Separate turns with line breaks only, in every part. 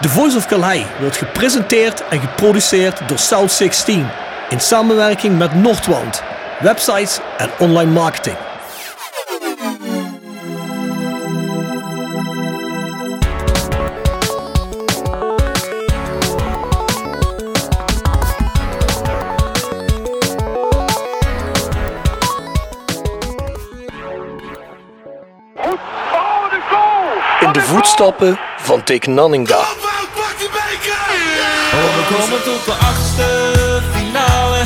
The Voice of Calais wordt gepresenteerd en geproduceerd door South 16 in samenwerking met Noordwand, websites en online marketing. In de voetstappen van Dick Nanninga.
Oh, we komen tot de achtste finale.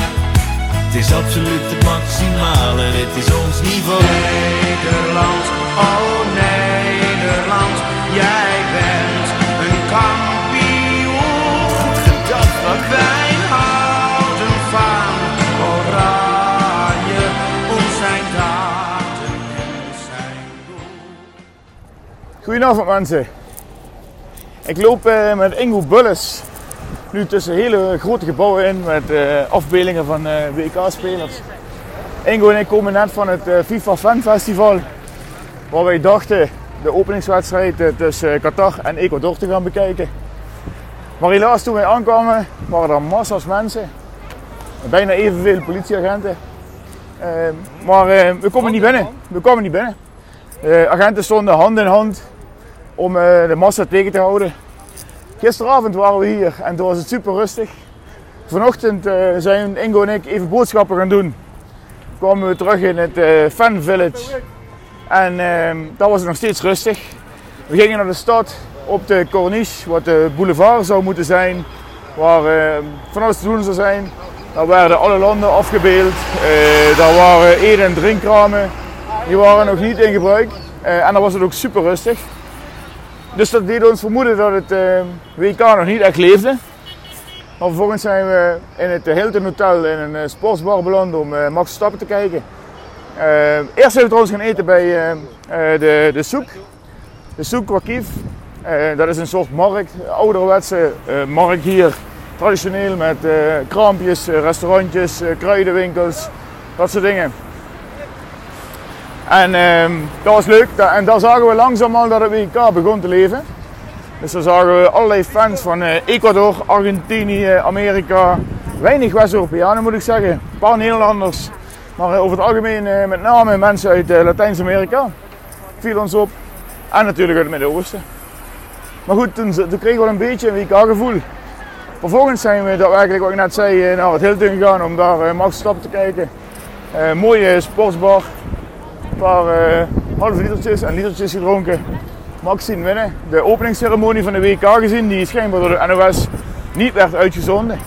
Het is absoluut het maximale, dit is ons niveau.
Nederland, oh Nederland, jij bent een kampioen. Goed gedaan, Wij houden van oranje, ons zijn daden en zijn doel.
Goedenavond mensen. Ik loop eh, met Ingo Bulles nu tussen hele grote gebouwen in met eh, afbeeldingen van eh, WK-spelers. Ingo en ik komen net van het eh, FIFA Fan Festival waar wij dachten de openingswedstrijd tussen Qatar en Ecuador te gaan bekijken. Maar helaas toen wij aankwamen waren er massa's mensen. Bijna evenveel politieagenten. Eh, maar we komen niet binnen. We komen niet binnen. De agenten stonden hand in hand om de massa tegen te houden. Gisteravond waren we hier en toen was het super rustig. Vanochtend eh, zijn Ingo en ik even boodschappen gaan doen. Kwamen we terug in het eh, Fan Village. En daar was het nog steeds rustig. We gingen naar de stad op de Corniche, wat de boulevard zou moeten zijn. Waar eh, van alles te doen zou zijn. Daar werden alle landen afgebeeld. Eh, daar waren eten- en drinkkramen. Die waren nog niet in gebruik. En dan was het ook super rustig. Dus dat deed ons vermoeden dat het eh, WK nog niet echt leefde. Maar vervolgens zijn we in het Hilton Hotel in een eh, sportsbar beland om eh, Max Stappen te kijken. Eh, eerst zijn we trouwens gaan eten bij eh, eh, de, de Soek. De Soek Wakief. Eh, dat is een soort markt, ouderwetse markt hier. Traditioneel met kraampjes, restaurantjes, kruidenwinkels, dat soort dingen. En ehm, dat was leuk. En daar zagen we langzaam al dat het WK begon te leven. Dus daar zagen we allerlei fans van eh, Ecuador, Argentinië, Amerika. Weinig West-Europeanen moet ik zeggen. Een paar Nederlanders. Maar eh, over het algemeen eh, met name mensen uit Latijns-Amerika. Viel ons op. En natuurlijk uit het Midden-Oosten. Maar goed, toen, kregen we een beetje een WK-gevoel. Vervolgens zijn we daadwerkelijk, wat ik net zei, naar het Hilton gegaan om daar Stappen te kijken. Mooie sportsbar. Een paar eh, halve litertjes en litertjes gedronken. Max zien winnen. De openingsceremonie van de WK gezien, die schijnbaar door de NOS niet werd uitgezonden.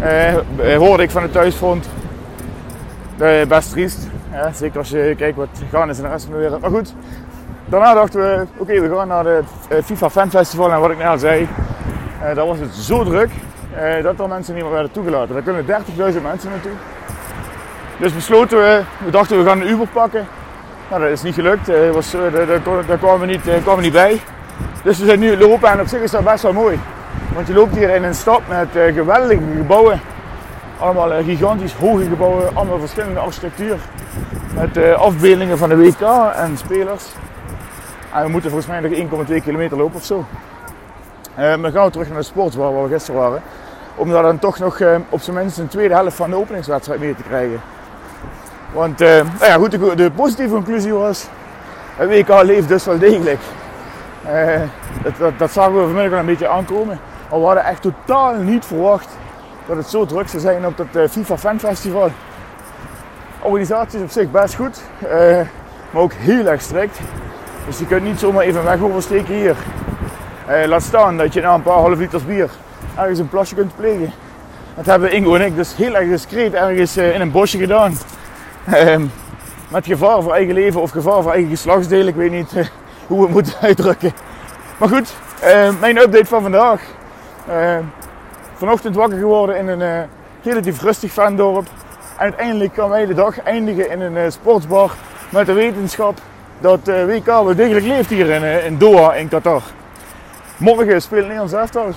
Eh, eh, hoorde ik van het thuisfront. Eh, best triest. Zeker als je kijkt wat gaan is in de rest van de wereld. Maar goed, daarna dachten we, oké, we gaan naar het FIFA Fan Festival. En wat ik net al zei, eh daar was het zo druk dat er mensen niet meer werden toegelaten. Daar kunnen 30.000 mensen naartoe. Dus besloten we, we dachten we gaan een Uber pakken. Nou, dat is niet gelukt. Eh, eh, daar, kwamen, we niet, eh, we niet bij. Dus we zijn nu lopen en op zich is dat best wel mooi. Want je loopt hier in een stad met geweldige gebouwen. Allemaal gigantisch hoge gebouwen, allemaal verschillende architectuur. Met afbeeldingen van de WK en spelers. En we moeten volgens mij nog 1,2 kilometer lopen of zo. Dan gaan we terug naar de sportsbar waar we gisteren waren. Om daar dan toch nog op zijn minst een tweede helft van de openingswedstrijd mee te krijgen. Want eh, nou ja, goed, de, positieve conclusie was, het WK leeft dus wel degelijk. Eh, dat, dat, zagen we vanmiddag een beetje aankomen. Maar we hadden echt totaal niet verwacht dat het zo druk zou zijn op dat eh, FIFA Fan Festival. Organisatie is op zich best goed, maar ook heel erg strikt. Dus je kunt niet zomaar even weg oversteken hier. Laat staan dat je na een paar half liters bier ergens een plasje kunt plegen. Dat hebben Ingo en ik dus heel erg discreet ergens in een bosje gedaan. Ehm, met gevaar voor eigen leven of gevaar voor eigen geslachtsdelen. Ik weet niet eh, hoe we het moeten uitdrukken. Maar goed, eh, mijn update van vandaag. Eh, vanochtend wakker geworden in een eh, relatief rustig Vendorp. En uiteindelijk kan wij de dag eindigen in een eh, sportsbar met de wetenschap dat WK wel degelijk leeft hier in, in Doha in Qatar. Morgen speelt Nederlands elftal.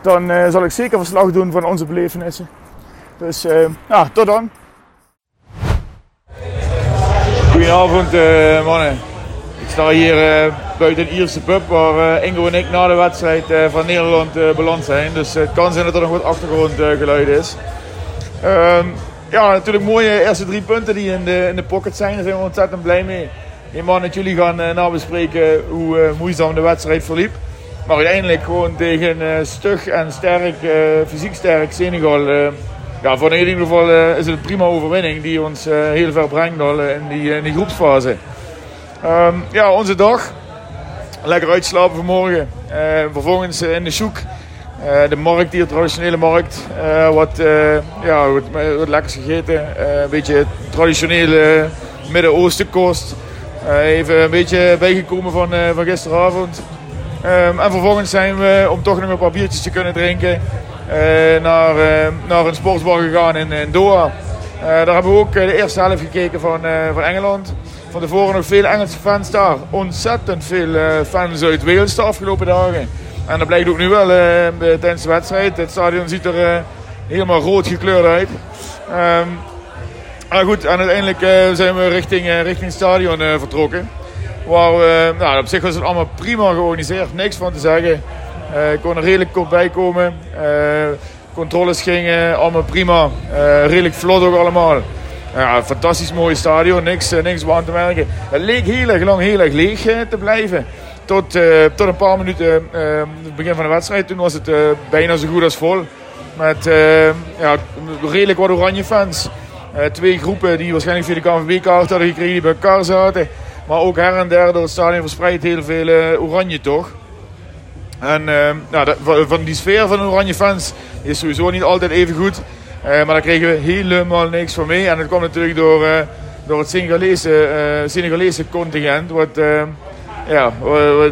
Dan zal ik zeker verslag doen van onze belevenissen. Dus ja, tot dan. Goedenavond eh, mannen. Ik sta hier eh, buiten een Ierse pub waar eh, Ingo en ik na de wedstrijd van Nederland beland zijn. Dus het kan zijn dat er nog wat achtergrondgeluid is. Ehm, ja, natuurlijk mooie eerste drie punten die in de, in de pocket zijn. Daar zijn we ontzettend blij mee. Helemaal met jullie gaan uh, nabespreken hoe uh, moeizaam de wedstrijd verliep. Maar uiteindelijk gewoon tegen uh, stug en sterk, fysiek sterk Senegal. Ja, voor in ieder geval is het een prima overwinning die ons heel ver brengt al in, die, in die groepsfase. Um, ja, onze dag. Lekker uitslapen vanmorgen. vervolgens in de zoek. De markt hier, traditionele markt, wat, ja, wat, wat lekkers gegeten. een beetje traditionele Midden-Oosten kost. even een beetje bijgekomen van, van gisteravond. Um, en vervolgens zijn we, om toch nog een paar biertjes te kunnen drinken, naar, naar een sportsbar gegaan in, in Doha. daar hebben we ook de eerste helft gekeken van, van Engeland. Van tevoren nog veel Engelse fans daar. Ontzettend veel fans uit Wales de afgelopen dagen. En dat blijkt ook nu wel tijdens de wedstrijd. Het stadion ziet er helemaal rood gekleurd uit. Um, maar goed, en uiteindelijk zijn we richting, richting het stadion vertrokken. Waar we, nou, op zich was het allemaal prima georganiseerd, niks van te zeggen. Ik kon er redelijk kort bij komen. controles gingen allemaal prima. redelijk vlot ook allemaal. Ja, fantastisch mooi stadion, niks, niks aan te merken. Het leek heel erg lang heel erg leeg te blijven. Tot, tot een paar minuten het begin van de wedstrijd. Toen was het bijna zo goed als vol. Met ja, redelijk wat oranje fans. twee groepen die waarschijnlijk via de KNVB-kaart hadden gekregen die bij elkaar zaten. Maar ook her en der door het stadion verspreid heel veel oranje toch. En nou, dat, van die sfeer van de oranje fans is sowieso niet altijd even goed. maar daar kregen we helemaal niks van mee. En dat kwam natuurlijk door, door het Senegalese, Senegalese contingent. Wat ja,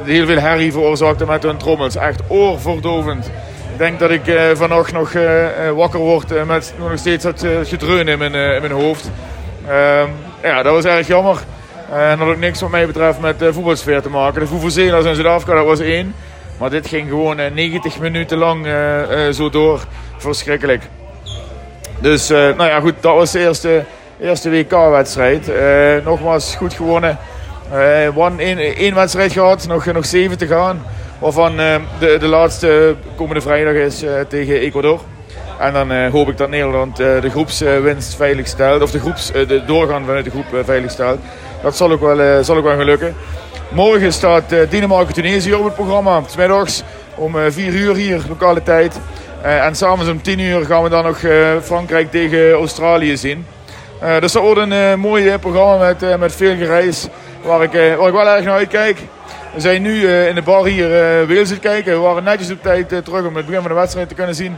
heel veel herrie veroorzaakte met hun trommels. Echt oorverdovend. Ik denk dat ik uh, vannacht nog uh, wakker word uh, met nog steeds dat gedreun in mijn, in mijn hoofd. Ehm, ja, dat was erg jammer. En dat had ook niks wat mij betreft met voetbalsfeer te maken. De Vuvuzela's in Zuid-Afrika, dat was één. Maar dit ging gewoon 90 minuten lang zo door. Verschrikkelijk. Dus nou ja, goed, dat was de eerste, eerste WK-wedstrijd. nogmaals, goed gewonnen. Één, wedstrijd gehad, nog, nog zeven te gaan. Waarvan de, de laatste komende vrijdag is tegen Ecuador. En dan hoop ik dat Nederland de groepswinst veilig stelt. Of de, groeps, de doorgaan vanuit de groep veilig stelt. Dat zal ook wel, zal ook wel gelukken. Morgen staat Denemarken-Tunesië op het programma. Smiddags om 4 uur hier, lokale tijd. en s'avonds om 10 uur gaan we dan nog Frankrijk tegen Australië zien. dus dat wordt een mooi programma met, met veel gereis waar ik, eh, waar ik wel erg naar uitkijk. We zijn nu eh, in de bar hier Wales te kijken. We waren netjes op tijd terug om het begin van de wedstrijd te kunnen zien.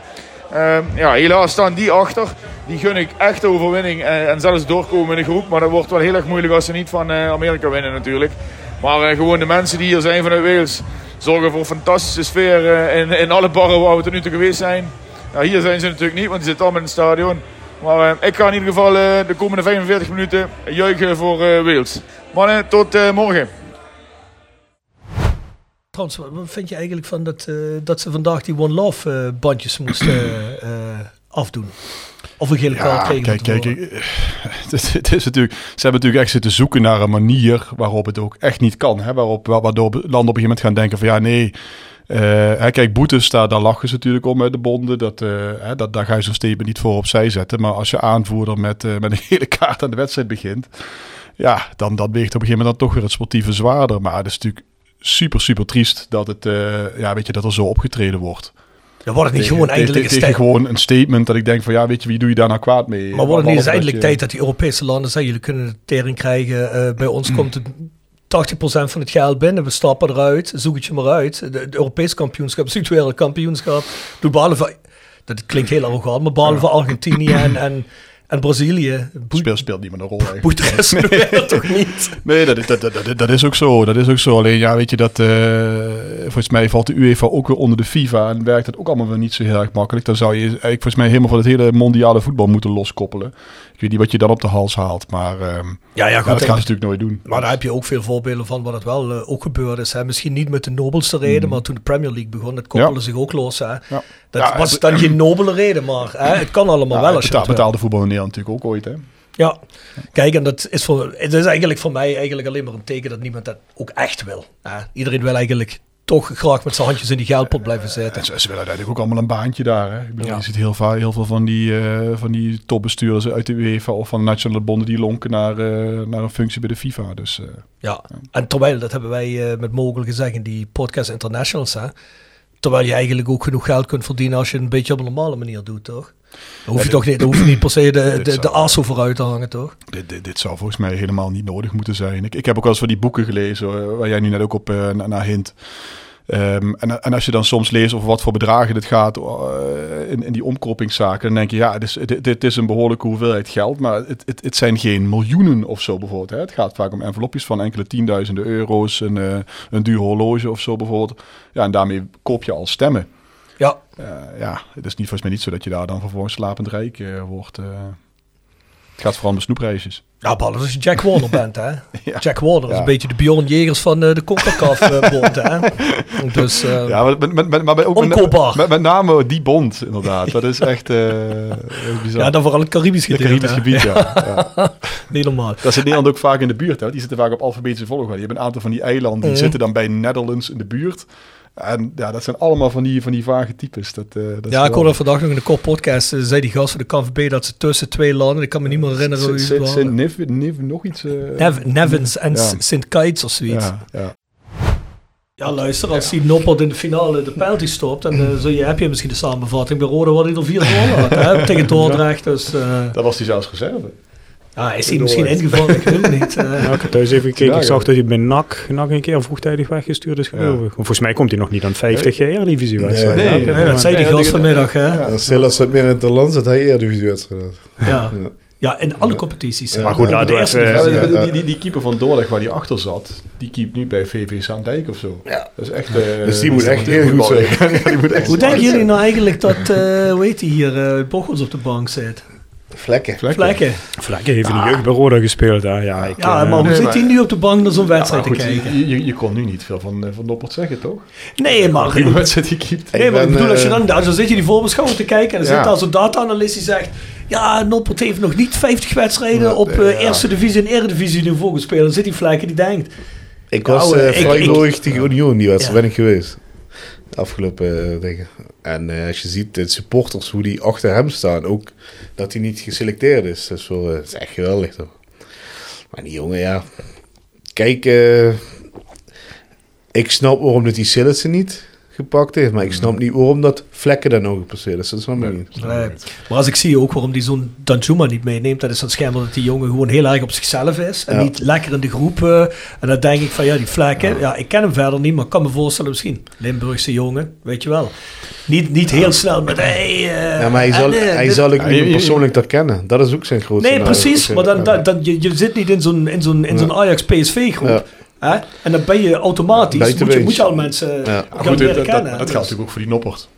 Ehm, ja, helaas staan die achter. Die gun ik echt overwinning en, en, zelfs doorkomen in de groep. Maar dat wordt wel heel erg moeilijk als ze niet van Amerika winnen natuurlijk. Maar gewoon de mensen die hier zijn vanuit Wales zorgen voor een fantastische sfeer in, in alle barren waar we tot nu toe geweest zijn. Ja, hier zijn ze natuurlijk niet, want die zitten allemaal in het stadion. Maar ik ga in ieder geval de komende 45 minuten juichen voor Wales. Mannen, tot uh, morgen.
Trouwens, wat vind je eigenlijk van dat, uh, dat ze vandaag die One Love uh, bandjes moesten afdoen? Of een gele kaart kregen
Kijk, kijk, het, het, is natuurlijk, ze hebben natuurlijk echt zitten zoeken naar een manier waarop het ook echt niet kan. Hè? Waarop, waardoor landen op een gegeven moment gaan denken van ja, nee... Uh, kijk, boetes, daar, daar lachen ze natuurlijk om met de bonden. Dat, uh, hè, dat, daar ga je zo'n statement niet voor opzij zetten. Maar als je aanvoerder met, uh, met een gele kaart aan de wedstrijd begint ja, dan, dan weegt op een gegeven moment dan toch weer het sportieve zwaarder. Maar het is natuurlijk super, super triest dat, het, ja, weet je, dat er zo opgetreden wordt.
Dan wordt het niet gewoon eindelijk
tegen, tegen gewoon een statement dat ik denk van ja, weet je, wie doe je daar nou kwaad mee?
Maar wordt het niet eens eindelijk tijd dat die Europese landen zeggen, jullie kunnen de tering krijgen. Uh, bij ons mm. komt het 80% van het geld binnen, we stappen eruit, zoek het je maar uit. De, de Europese kampioenschap, het kampioenschap, behalve, dat klinkt heel arrogant, maar behalve ja. Argentinië en, en en Brazilië
speelt, speelt niet meer een rol eigenlijk.
Boeit de rest toch niet?
Nee, dat, dat, dat, dat, is ook zo. Dat is ook zo. Alleen ja, weet je dat uh, volgens mij valt de UEFA ook weer onder de FIFA en werkt het ook allemaal weer niet zo heel erg makkelijk. Dan zou je eigenlijk volgens mij helemaal van het hele mondiale voetbal moeten loskoppelen. Ik weet niet wat je dan op de hals haalt, maar um, ja, ja, goed, dat gaan ze natuurlijk nooit doen.
Maar daar heb je ook veel voorbeelden van wat het wel uh, ook gebeurd is. Hè. Misschien niet met de nobelste reden, mm. maar toen de Premier League begon, dat koppelde zich ook los. Hè. Ja. Dat was dan geen nobele reden, maar hè, het kan allemaal wel. Als
je betaalde voetbal in Nederland natuurlijk ook ooit, hè?
Ja, kijk, en dat is, voor, het is eigenlijk voor mij eigenlijk alleen maar een teken dat niemand dat ook echt wil. hè. iedereen wil eigenlijk toch graag met zijn handjes in die geldpot blijven zitten.
En ze, ze willen uiteindelijk ook allemaal een baantje daar. Hè? Ik bedoel,
Ja.
Je ziet heel, vaak, heel veel van die, eh, van die topbestuurders uit de UEFA of van de nationale bonden die lonken naar, eh, naar een functie bij de FIFA. Dus eh,
Ja, en terwijl, dat hebben wij met mogelijk gezegd in die podcast internationals, hè. Terwijl je eigenlijk ook genoeg geld kunt verdienen als je het een beetje op een normale manier doet, toch? Dan hoef je, toch niet, dan hoef je niet per se de, de, aso vooruit te hangen, toch?
dit, dit, dit zou volgens mij helemaal niet nodig moeten zijn. Ik, ik heb ook wel eens van die boeken gelezen eh, waar jij nu net ook op eh, na- naar hint. Ehm, en, en als je dan soms leest over wat voor bedragen dit gaat eh, in, in die omkoppingszaken, dan denk je, ja, het is, dit, dit is een behoorlijke hoeveelheid geld, maar het, het, het zijn geen miljoenen of zo bijvoorbeeld. Hè. Het gaat vaak om envelopjes van enkele tienduizenden euro's, een, eh, een duur horloge of zo bijvoorbeeld. Ja, en daarmee koop je al stemmen.
Ja,
Eh, ja, het is niet, volgens mij niet zo dat je daar dan vervolgens slapend rijk wordt. Het gaat vooral om de snoepreisjes.
ja behalve als je Jack Warner bent, hè.
Ja.
Jack Warner is
Ja.
een beetje de Bjorn Jegers van eh, de CONCACAF-bond, hè. Dus, eh,
Ja, maar, met, met, met, maar ook met, met, met name die bond, inderdaad. Dat is echt bizar.
ja, dan vooral het Caribisch
het
gedeelte.
Caribisch
hè.
gebied, ja. ja.
Niet normaal.
Dat in Nederland ook vaak in de buurt. Hè. Die zitten vaak op alfabetische volgorde. Je hebt een aantal van die eilanden, die
Mhm.
zitten dan bij Netherlands in de buurt. En ja, dat zijn allemaal van die, van die vage types. Dat, eh, dat
Ja, ik hoorde vandaag nog in de kort podcast, eh, zei die gast van de KNVB dat ze tussen twee landen, ik kan me niet meer herinneren hoe
Sint-
was.
Nog iets. eh,
Nev- Nevens en
Ja.
Sint Kites of zoiets.
ja, ja.
Ja, luister, als die Noppert in de finale de penalty stopt, dan zul je, heb je misschien de samenvatting bij Rode wat hij er vier gewonnen had, hè, tegen Dordrecht. Dus eh,
Dat was die zelfs reserve.
Ja, is hij misschien ingevallen, ik weet het niet. eh.
Ja, ik heb thuis even gekeken.
Ja,
Ik zag
ja.
dat hij bij NAC, NAC een keer vroegtijdig weggestuurd is, geloof ik. Maar Volgens mij komt hij nog niet aan 50 jaar Eredivisie wedstrijd.
Nee,
Ja,
Nee, dat zei die gast
dat-
vanmiddag, hè. Ja,
Als Silas wat meer in het land zit, hij eerder die wedstrijd.
ja. in alle competities.
Ja.
Maar goed,
De
laten we
eerste.
Ja,
divisie.
die, die, keeper van Dordrecht waar die achter zat, die keept nu bij VV Zaandijk of zo.
Ja.
Dat is echt... eh,
Dus die moet echt heel goed zijn.
Ja, die moet echt
Hoe denken jullie nou eigenlijk dat, eh hoe heet die hier, eh Bochels op de bank zit?
Vlekken.
Vlekken.
Vlekken.
Vlekken heeft in de jeugd bij Roda gespeeld. Hè. Ja, ik,
Ja,
eh,
maar hoe
nee,
zit hij nu op de bank naar zo'n
Ja,
wedstrijd
goed,
te kijken?
je, je, je kon nu niet veel van, eh, van Noppert zeggen, toch?
Nee, maar...
Die wedstrijd die keept.
Nee, maar ik bedoel, als je
eh,
dan, dan zit je die voorbeschouwing te kijken en dan
Ja.
zit daar zo'n data-analyst die zegt... Ja, Noppert heeft nog niet 50 wedstrijden
Ja,
op eh, eerste divisie en eredivisie niveau gespeeld. Dan zit die vlekken die denkt...
Ik was
Nou,
eh,
ik-
Freiburg tegen Union, die wedstrijd
Ja.
ben ik geweest. Afgelopen eh, dingen. En eh, als je ziet de supporters, hoe die achter hem staan, ook dat hij niet geselecteerd is. Dat is, eh, is echt geweldig toch. Maar die jongen, ja. Kijk, eh, ik snap waarom dat die Sillissen niet gepakt heeft. Maar ik snap niet waarom dat Vlekken dan nog gepasseerd is. Dat snap ik niet.
Nee. Maar als ik zie ook waarom die zo'n Danjuma niet meeneemt, dat is dan schijnbaar dat die jongen gewoon heel erg op zichzelf is. En
Ja.
niet lekker in de groep. en dan denk ik van ja, die vlekken, ja. ik ken hem verder niet, maar ik kan me voorstellen misschien. Limburgse jongen, weet je wel. Niet, niet heel snel met hey, eh,
Ja, maar hij
en,
zal,
eh,
hij zal ik
Ja,
niet persoonlijk herkennen. Dat is ook zijn grootste
Nee, precies. Maar dan, dan, dan, je, je zit niet in zo'n in zo'n in zo'n
Ja.
Ajax-PSV-groep. Hè? En dan ben je automatisch, moet je, moet je al mensen
Ja.
gaan
goed,
leren
dat, dat,
kennen.
dat, geldt natuurlijk ook voor die Noppert.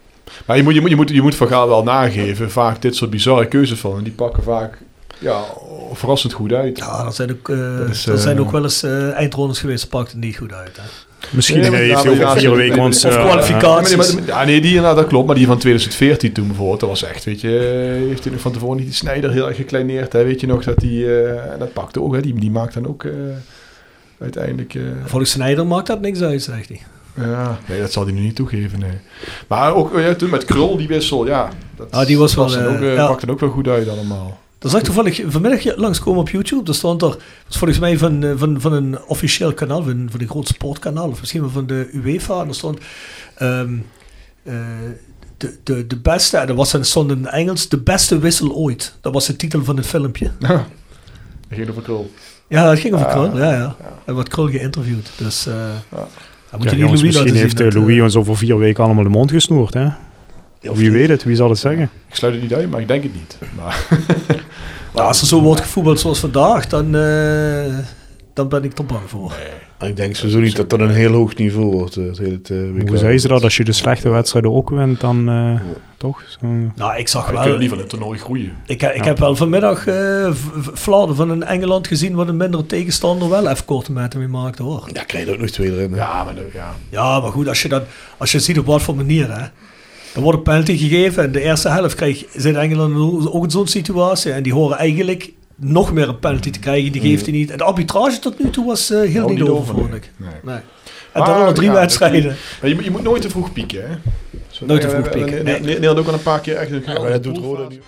Maar je moet, je moet, je moet, je moet van Gaal wel nageven. Vaak dit soort bizarre keuzes van. Die pakken vaak ja, verrassend goed uit.
Ja, er zijn ook, eh,
Dat is,
er
eh,
zijn ook wel eens eh, eindrondes geweest, dat pakt het niet goed uit. Hè?
Misschien
Nee,
heeft hij vier weken ons...
of kwalificatie.
Ja, maar die- maar- ja, nee, die dat klopt. Maar die van 2014 toen bijvoorbeeld, dat was echt, weet je, heeft hij nog van tevoren niet die Snijder heel erg gekleineerd. Hè, weet je nog, dat die, eh, en dat pakte ook, hè, die, die maakt dan ook eh, uiteindelijk... eh,
Volgens Snijder maakt dat niks uit, zegt hij.
ja, nee, dat zal hij nu niet toegeven, nee. Maar ook ja, toen met Krul, die wissel, ja. Dat,
Ah, die was
dat
wel, eh,
ook, eh,
ja.
pakte ook wel goed uit allemaal.
Dat zag ik toevallig vanmiddag langskomen op YouTube. Daar stond er, volgens mij van, eh, van, van een officieel kanaal, van, van een groot sportkanaal, of misschien wel van de UEFA. En er stond ehm, eh, de, de, de beste, en dat was, er stond in Engels, de beste wissel ooit. Dat was de titel van het filmpje.
Dat ging over Krul.
Ja, het ging over
Ah,
Krul, ja, ja.
ja.
En wordt Krul geïnterviewd. Dus eh
Ja.
dan moet
Ja,
je
jongens,
Louis
misschien heeft
zien.
eh,
dat,
Louis
eh,
ons over vier weken allemaal de mond gesnoerd. Hè? Wie weet het, wie zal het zeggen?
Ik sluit het niet uit, maar ik denk het niet. Maar,
nou, als er zo wordt gevoetbald zoals vandaag, dan, eh, dan ben ik er bang voor.
Ik denk sowieso niet dat dat een heel hoog niveau wordt. eh, Het hele eh.
Hoe zei ze dat? Als je de slechte wedstrijden ook wint, dan eh, toch? Zo.
Nou, ik zag
we
wel...
kunnen niet van het toernooi groeien.
Ik, ik
Ja.
heb wel vanmiddag eh flarden van een Engeland gezien wat een mindere tegenstander wel even korte metten mee maakte hoor.
Ja, krijg je ook nog twee erin. hè.
Ja, maar de- ja.
Ja, maar goed, als je, dat, als je ziet op wat voor manier hè. Er wordt een penalty gegeven en de eerste helft krijg, zit Engeland ook in zo'n situatie en die horen eigenlijk nog meer een penalty te krijgen. Die geeft hij niet. En de arbitrage tot nu toe was eh, heel
Nou,
niet over, vond
nee.
ik.
Nee.
Nee. En
Maar,
dan al drie
ja,
wedstrijden.
Maar je, moet- je moet nooit te vroeg pieken, hè? Zo,
Nooit te
eh,
vroeg pieken,
we-
nee.
Nederland ook al een paar keer echt
Ja, dat doet Roda nu.